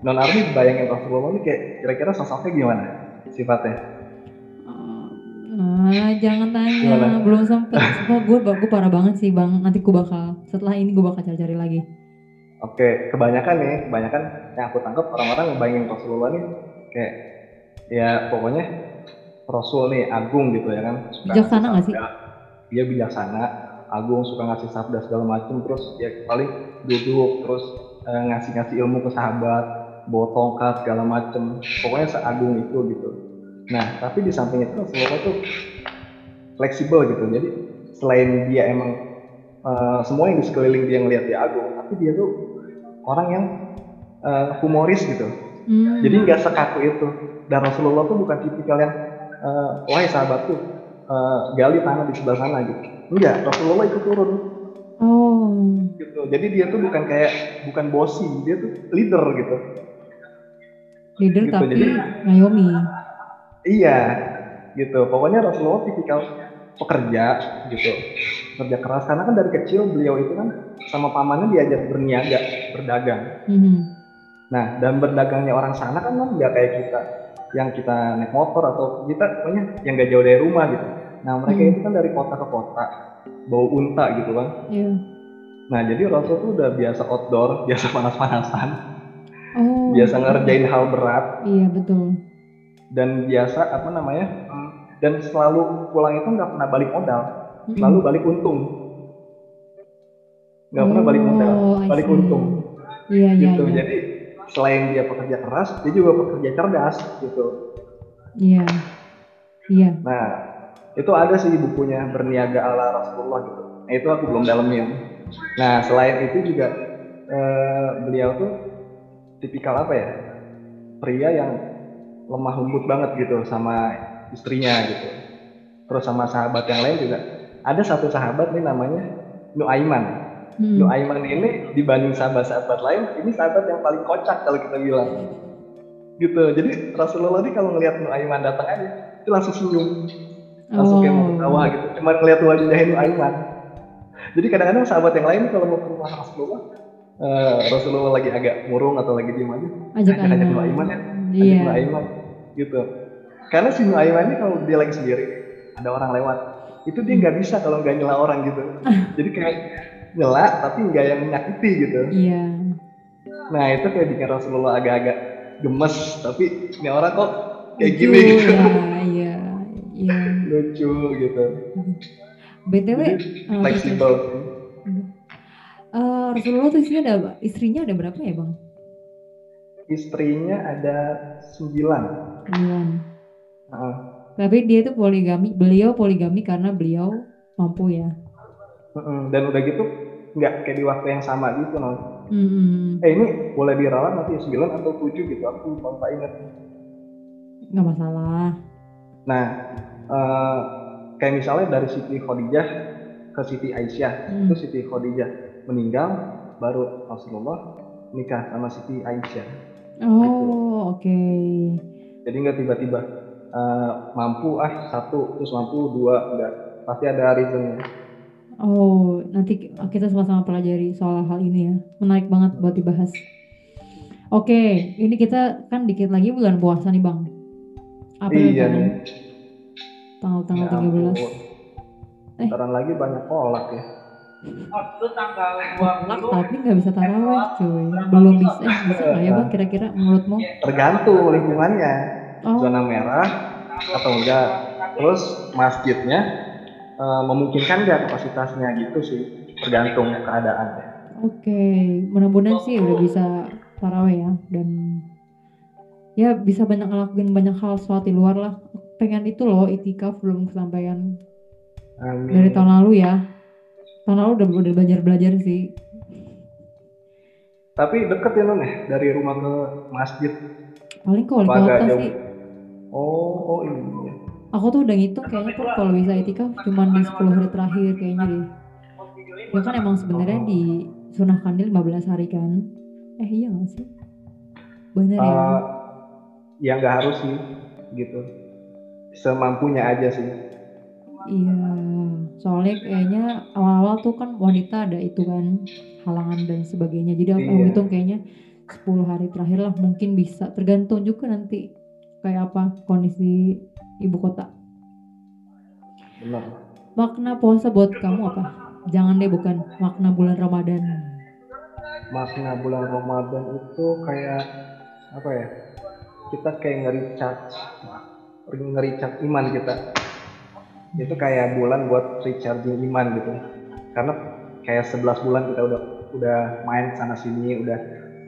non army bayangin Rasulullah ini kayak kira-kira sosoknya gimana sifatnya? Ah, jangan tanya, Gimana? belum sempet. Sumpah gue gue parah banget sih bang. Nanti gue bakal setelah ini gue bakal cari-cari lagi. Oke, kebanyakan nih, kebanyakan yang aku tangkap orang-orang bayangin Rasulullah nih kayak ya pokoknya Rasul nih agung gitu ya kan. Suka Bijaksana nggak sih? Dia bijaksana, agung, suka ngasih sabda segala macem, terus ya paling duduk, terus eh, ngasih-ngasih ilmu ke sahabat, bawa tongkat segala macem. Pokoknya seagung itu gitu. Nah, tapi di samping itu Rasulullah tuh fleksibel gitu. Jadi selain dia emang eh, semua yang di sekeliling dia ngelihat dia agung, tapi dia tuh orang yang eh, humoris gitu. Hmm. Jadi nggak sekaku itu. Dan Rasulullah tuh bukan tipikal yang eh, wahai sahabatku eh, gali tanah di sebelah sana gitu. Enggak, Rasulullah itu turun Oh, gitu. Jadi dia tuh bukan kayak bukan bosi, dia tuh leader gitu. leader Gitu, tapi jadi- ngayomi. Iya, gitu. Pokoknya Rasulullah tipikal pekerja gitu. Kerja keras karena kan dari kecil beliau itu kan sama pamannya diajak berniaga, berdagang. Mhm. Nah, dan berdagangnya orang sana kan kan nggak kayak kita yang kita naik motor atau kita pokoknya yang nggak jauh dari rumah gitu. Nah, mereka Hmm. itu kan dari kota ke kota bawa unta gitu kan. Iya. Nah, jadi Rasul tuh udah biasa outdoor, biasa panas-panasan, Oh. biasa ngerjain hal berat Iya betul. dan biasa apa namanya? hmm, dan selalu pulang itu nggak pernah balik modal, Mhm. selalu balik untung. Nggak pernah balik modal, Oh, balik untung Iya iya gitu. iya. Jadi selain dia pekerja keras, dia juga pekerja cerdas gitu. Iya. Iya. Nah, itu ada sih bukunya berniaga ala Rasulullah gitu. Nah, itu aku belum dalemin. Nah, selain itu juga eh, beliau tuh tipikal apa ya? Pria yang lemah lembut banget gitu sama istrinya gitu. Terus sama sahabat yang lain juga. Ada satu sahabat nih namanya Nuaiman. Hmm. Nuaiman ini dibanding sahabat-sahabat lain, ini sahabat yang paling kocak kalau kita bilang. Gitu. Jadi Rasulullah ini kalau ngelihat Nuaiman datang aja, itu langsung senyum langsung kayak mau Oh. ketawa gitu cuma ngeliat wajahnya itu Aiman jadi kadang-kadang sahabat yang lain kalau mau ke rumah Rasulullah eh, Rasulullah lagi agak murung atau lagi diem aja Ajak ajak ajak Aiman. Aiman ya Iya. ajak Mbak Aiman gitu karena si Mbak Aiman ini kalau dia lagi sendiri ada orang lewat itu dia nggak bisa kalau nggak nyela orang gitu jadi kayak nyela tapi nggak yang menyakiti gitu Iya. nah itu kayak bikin Rasulullah agak-agak gemes tapi ini orang kok kayak Lucu, gini gitu Ya, iya. Iya. lucu gitu BTW eh, fleksibel eh, Rasulullah tuh istrinya ada istrinya ada berapa ya, Bang? istrinya ada sembilan Sembilan. Heeh. Tapi dia tuh poligami, beliau poligami karena beliau mampu ya. Dan udah gitu nggak kayak di waktu yang sama gitu no. Hmm, eh ini boleh diralat nanti 9 atau 7 gitu aku lupa ingat nggak masalah. Nah, eh, kayak misalnya dari Siti Khadijah ke Siti Aisyah, Hmm. itu Siti Khadijah meninggal, baru Rasulullah nikah sama Siti Aisyah. Oh, oke. Jadi nggak tiba-tiba eh, mampu ah satu terus mampu dua enggak pasti ada reasonnya. Oh, nanti kita sama-sama pelajari soal hal ini ya. Menarik banget buat dibahas. Oke, ini kita kan dikit lagi bulan puasa nih, Bang. Apa Iya nih. Tanggal-tanggal Ya ampun. 13. Eh. Ntaran lagi banyak kolak ya. Oh, itu tanggal Kolak 20 tapi nggak bisa taraweh, cuy. Belum bisa. Eh, bisa nggak ya, Bang? Kira-kira menurutmu? Tergantung lingkungannya, Oh, zona merah atau enggak. Terus masjidnya eh, memungkinkan nggak kapasitasnya gitu sih, tergantung keadaannya. oke. Mudah-mudahan sih udah bisa taraweh ya dan ya bisa banyak ngelakuin banyak hal sholat di luar lah. Pengen itu loh itikaf belum kesampaian Amin. dari tahun lalu ya. Tahun lalu udah udah belajar belajar sih. Tapi deket ya Nun ya, dari rumah ke masjid. Paling ke wali kota sih. Oh, oh iya. Aku tuh udah ngitung kayaknya tuh kalau bisa itikaf cuma di 10 hari terakhir kayaknya deh. Ya kan emang sebenarnya di sunah kandil 15 hari kan. Eh iya gak sih? Bener ya. Eh, ya nggak harus sih, gitu. Semampunya aja sih. Iya. Soalnya kayaknya awal-awal tuh kan wanita ada itu kan halangan dan sebagainya. Jadi aku Iya. hitung kayaknya 10 hari terakhir lah mungkin bisa. Tergantung juga nanti kayak apa kondisi ibu kota. Benar. Makna puasa buat kamu apa? Jangan deh bukan makna bulan Ramadan. Makna bulan Ramadan itu kayak apa ya? Kita kayak nge-recharge, nge-recharge iman kita. Itu kayak bulan buat recharging iman gitu. Karena kayak 11 bulan kita udah udah main sana sini, udah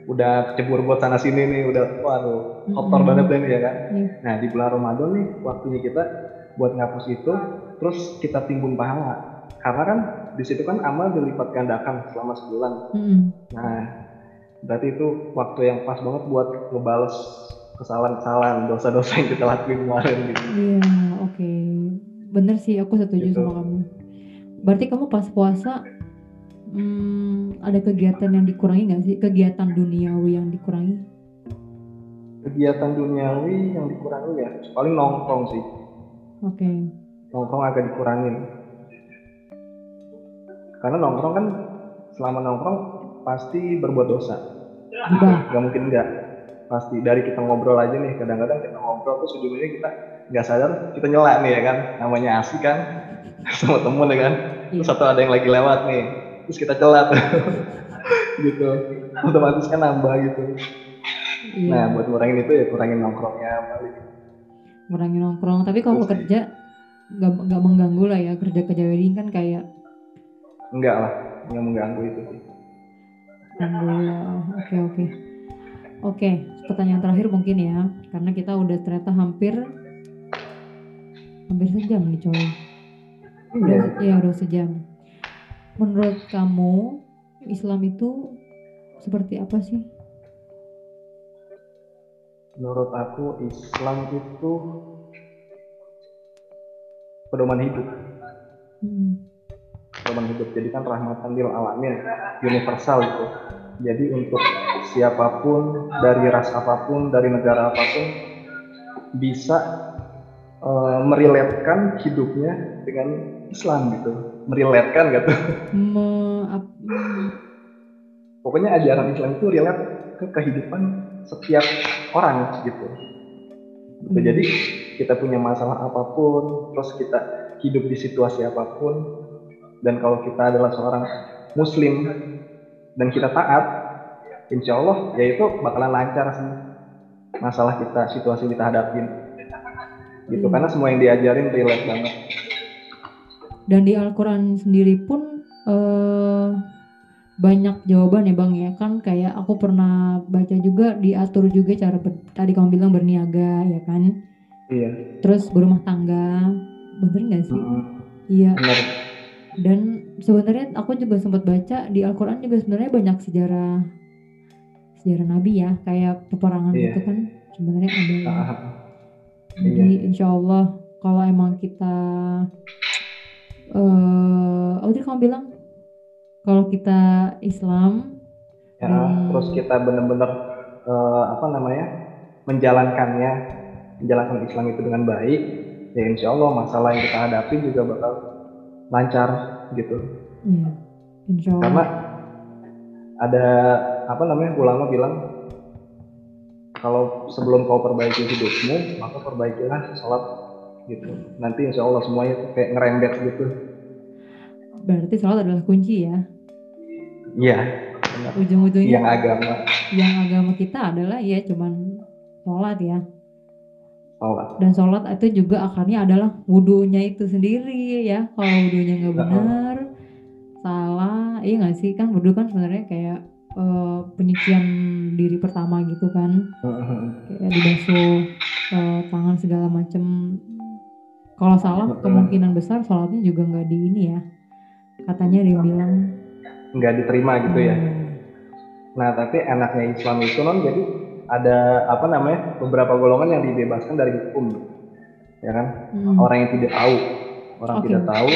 udah kecebur buat sana sini nih, udah waduh kotor Mm-mm. banget deh ya kan. Iya. Nah di bulan Ramadan nih waktunya kita buat ngapus itu, terus kita timbun pahala. Karena kan di situ kan amal dilipat gandakan selama sebulan. Mm-mm. Nah, berarti itu waktu yang pas banget buat ngebales kesalahan-kesalahan, dosa-dosa yang kita lakuin kemarin gitu. Iya, oke. Bener sih, aku setuju Gitu. sama kamu. Berarti kamu pas puasa hmm, ada kegiatan yang dikurangi nggak sih? Kegiatan duniawi yang dikurangi? Kegiatan duniawi yang dikurangi ya, paling nongkrong sih. Oke. Nongkrong agak dikurangin. Karena nongkrong kan selama nongkrong pasti berbuat dosa. Gak mungkin enggak. Pasti dari kita ngobrol aja nih, kadang-kadang kita ngobrol terus ujungnya kita nggak sadar kita nyela nih ya kan, namanya asik kan, sama temen ya kan. Terus Iya. atau ada yang lagi lewat nih, terus kita celat gitu. Otomatis kan nambah gitu. Iya. Nah buat ngurangin itu ya kurangin nongkrongnya paling. Kurangi nongkrong. Tapi kalau Terus kerja nggak nggak mengganggu lah ya kerja kerja wedding kan kayak Enggak lah, nggak mengganggu itu sih. Alhamdulillah. Oke oke. Oke, pertanyaan terakhir mungkin ya, karena kita udah ternyata hampir hampir sejam nih coy. Udah, Iya. ya udah sejam. Menurut kamu Islam itu seperti apa sih? Menurut aku Islam itu pedoman hidup. Hmm. pedoman hidup jadi kan rahmatan lil alamin universal gitu jadi untuk siapa pun dari ras apa pun dari negara apa pun bisa eh, meriletkan hidupnya dengan Islam gitu meriletkan gitu Me- ap- pokoknya ajaran Islam itu relate ke kehidupan setiap orang gitu Gitu. Hmm. jadi kita punya masalah apa pun terus kita hidup di situasi apa pun dan kalau kita adalah seorang muslim dan kita taat insya Allah ya itu bakalan lancar sih masalah kita situasi kita hadapin gitu Hmm. karena semua yang diajarin relate banget Dan di Al-Quran sendiri pun eh, banyak jawaban ya bang ya. Kan kayak aku pernah baca juga diatur juga cara ber- tadi kamu bilang berniaga ya kan? Iya. Terus berumah tangga. Bener nggak sih? Mm-mm. iya. Benar dan sebenarnya aku juga sempat baca di Al-Quran juga sebenarnya banyak sejarah sejarah Nabi ya kayak peperangan Iya. gitu kan sebenarnya ada. Ya. Jadi insya Allah kalau emang kita oh tadi kamu bilang kalau kita Islam ya terus kita benar-benar eh, apa namanya menjalankannya menjalankan Islam itu dengan baik ya insya Allah masalah yang kita hadapi juga bakal lancar gitu. Iya insya Allah. Karena ada apa namanya ulama bilang kalau sebelum kau perbaiki hidupmu maka perbaikilah sholat gitu. Nanti insya Allah semuanya kayak ngerembet gitu. Berarti sholat adalah kunci ya? Iya. Ujung-ujungnya yang agama. Yang agama kita adalah ya cuman sholat ya. Sholat. Dan sholat itu juga akarnya adalah wudhunya itu sendiri ya. Kalau wudhunya nggak benar salah. Iya nggak sih? Kan wudhu kan sebenarnya kayak eh, penyucian diri pertama gitu kan. Kayak dibasuh eh, tangan segala macem kalau salah Heeh. kemungkinan besar sholatnya juga nggak di ini ya. Katanya dia bilang. Nggak diterima gitu ya. Hmm, Nah, tapi enaknya Islam itu non jadi ada apa namanya beberapa golongan yang dibebaskan dari hukum, ya kan? hmm, Orang yang tidak tahu, orang Oke. tidak tahu,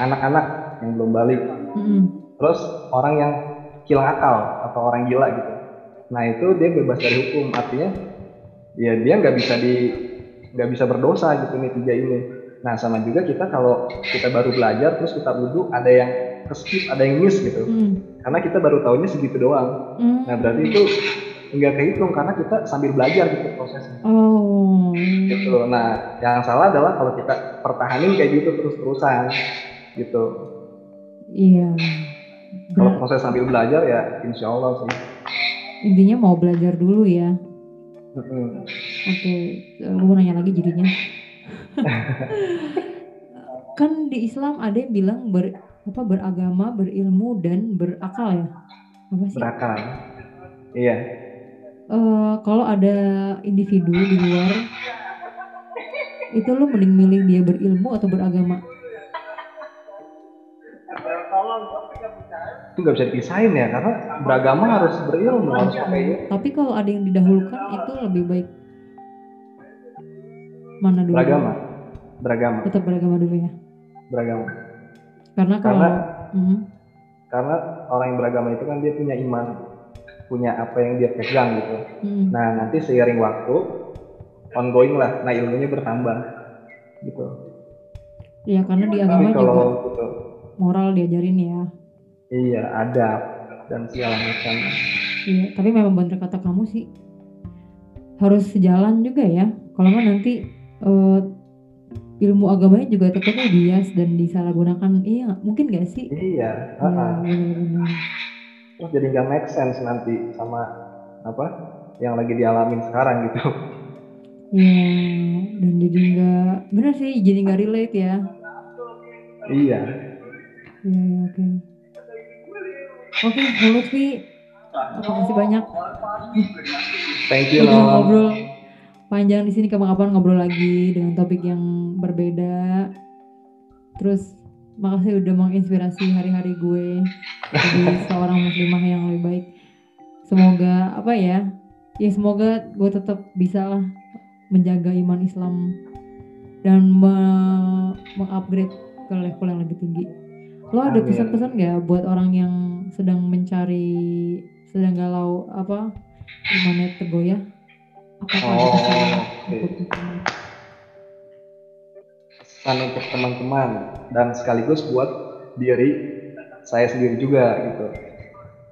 anak-anak yang belum balik, hmm, terus orang yang hilang akal atau orang gila gitu. Nah itu dia bebas dari hukum, artinya ya dia nggak bisa di nggak bisa berdosa gitu nih tiga ini. Nah sama juga kita kalau kita baru belajar terus kita wudhu ada yang keskip, ada yang miss gitu, hmm, karena kita baru tahunya segitu doang. hmm. Nah berarti itu nggak kehitung karena kita sambil belajar gitu prosesnya. oh Gitu. Nah yang salah adalah kalau kita pertahanin kayak gitu terus-terusan gitu. iya Kalau Ber- proses sambil belajar ya insya Allah sih. intinya mau belajar dulu ya Oke, eh, gue mau nanya lagi jadinya. kan di Islam ada yang bilang ber apa beragama, berilmu dan berakal ya. Apa sih? Berakal. Iya. Eh, kalau ada individu di luar itu lu mending milih dia berilmu atau beragama? Itu nggak bisa dipisahin ya karena beragama harus berilmu harus pakai ilmu. Tapi kalau ada yang didahulukan itu lebih baik mana dulu? beragama. Beragama. Tetap beragama dulu ya. Beragama. Karena kalau Karena Mhm. karena orang yang beragama itu kan dia punya iman, punya apa yang dia pegang gitu. Mhm. Nah nanti seiring waktu ongoing lah, nah ilmunya bertambah gitu. ya karena di agama juga gitu, moral diajarin ya. Iya adab dan segala macam. Iya, tapi memang bener kata kamu sih harus sejalan juga ya. Kalau nggak nanti eh, ilmu agamanya juga takutnya bias dan disalahgunakan. Iya, mungkin gak sih? Iya, heeh. bener-bener. terus jadi nggak make sense nanti sama apa yang lagi dialamin sekarang gitu. Iya, dan jadi nggak bener sih, jadi nggak relate ya. iya. Iya, iya, oke. Oke, Bu Lutfi, makasih banyak. Thank you Udah ngobrol panjang di sini kapan-kapan ngobrol lagi dengan topik yang berbeda. Terus makasih udah menginspirasi hari-hari gue jadi seorang muslimah yang lebih baik. Semoga apa ya? Ya semoga gue tetap bisa lah menjaga iman Islam dan me- mengupgrade ke level yang lebih tinggi. Lo ada Amin. pesan-pesan nggak buat orang yang sedang mencari sedang galau apa imannya tergoyah? Apakah ada Oh, pesan oke. untuk Pesan untuk teman-teman dan sekaligus buat diri saya sendiri juga gitu.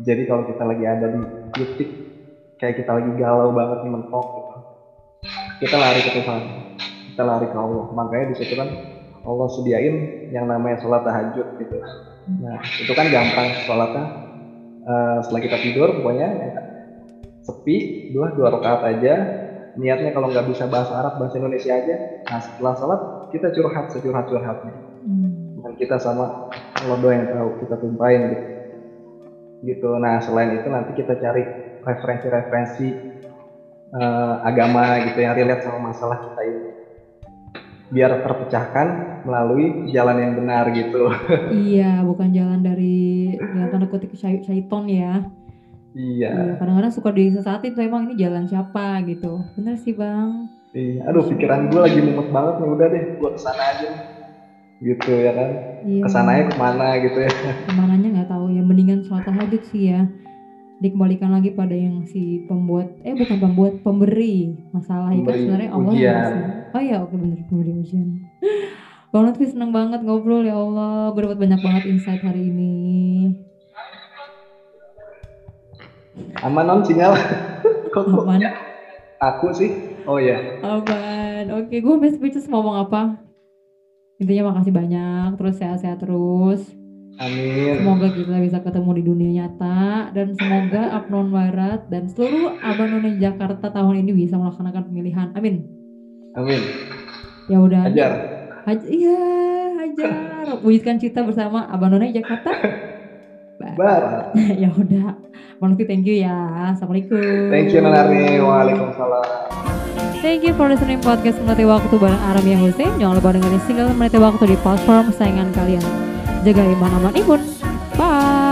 Jadi kalau kita lagi ada di titik kayak kita lagi galau banget nih mentok gitu, kita lari ke Tuhan, kita lari ke Allah. Makanya di situ kan Allah sediain yang namanya sholat tahajud gitu. Nah itu kan gampang sholatnya. Eh, setelah kita tidur pokoknya ya, sepi dua dua rakaat aja. Niatnya kalau nggak bisa bahasa Arab bahasa Indonesia aja nah setelah sholat kita curhat securhat curhatnya Hmm. dan kita sama Allah doang yang tahu kita tumpahin gitu. Gitu. Nah selain itu nanti kita cari referensi-referensi eh, agama gitu yang relate sama masalah kita ini biar terpecahkan melalui jalan yang benar gitu Iya, bukan jalan dari dalam tanda kutip syai- syaiton ya. iya Iya, kadang-kadang suka disesatin tuh emang ini jalan siapa gitu. Bener sih bang. Iya, aduh pikiran gue lagi mumet banget nih, udah deh, gue ke sana aja. Gitu ya kan, Iya. ke sananya ke mana gitu ya. Ke mananya nggak tahu ya. Mendingan sholat tahajud sih ya. Dikembalikan lagi pada yang si pembuat, eh bukan pembuat, pemberi masalah itu kan Pemberi sebenarnya Allah ujian. Oh iya, oke bener pemberi ujian. Bang Lutfi seneng banget ngobrol ya Allah. Gue dapat banyak banget insight hari ini. Aman non sinyal? Kok Aman. aku sih? Oh iya, Aman. Oke, gue sampai speechless ngomong apa. Intinya makasih banyak, terus sehat-sehat terus. amin. Semoga kita bisa ketemu di dunia nyata dan semoga Abnon Barat dan seluruh Abang None Jakarta tahun ini bisa melaksanakan pemilihan. Amin. Amin. Ya udah. Ajar. Haj- iya, hajar. Wujudkan cita bersama Abang None Jakarta. Barat. ya udah. Lutfi, thank you ya. Assalamualaikum. Thank you Nonarni. Waalaikumsalam. Thank you for listening podcast Meniti Waktu bareng Aram yang Hussein. Jangan lupa dengerin single Meniti Waktu di platform kesayangan kalian. Jaga iman aman imun. Bye.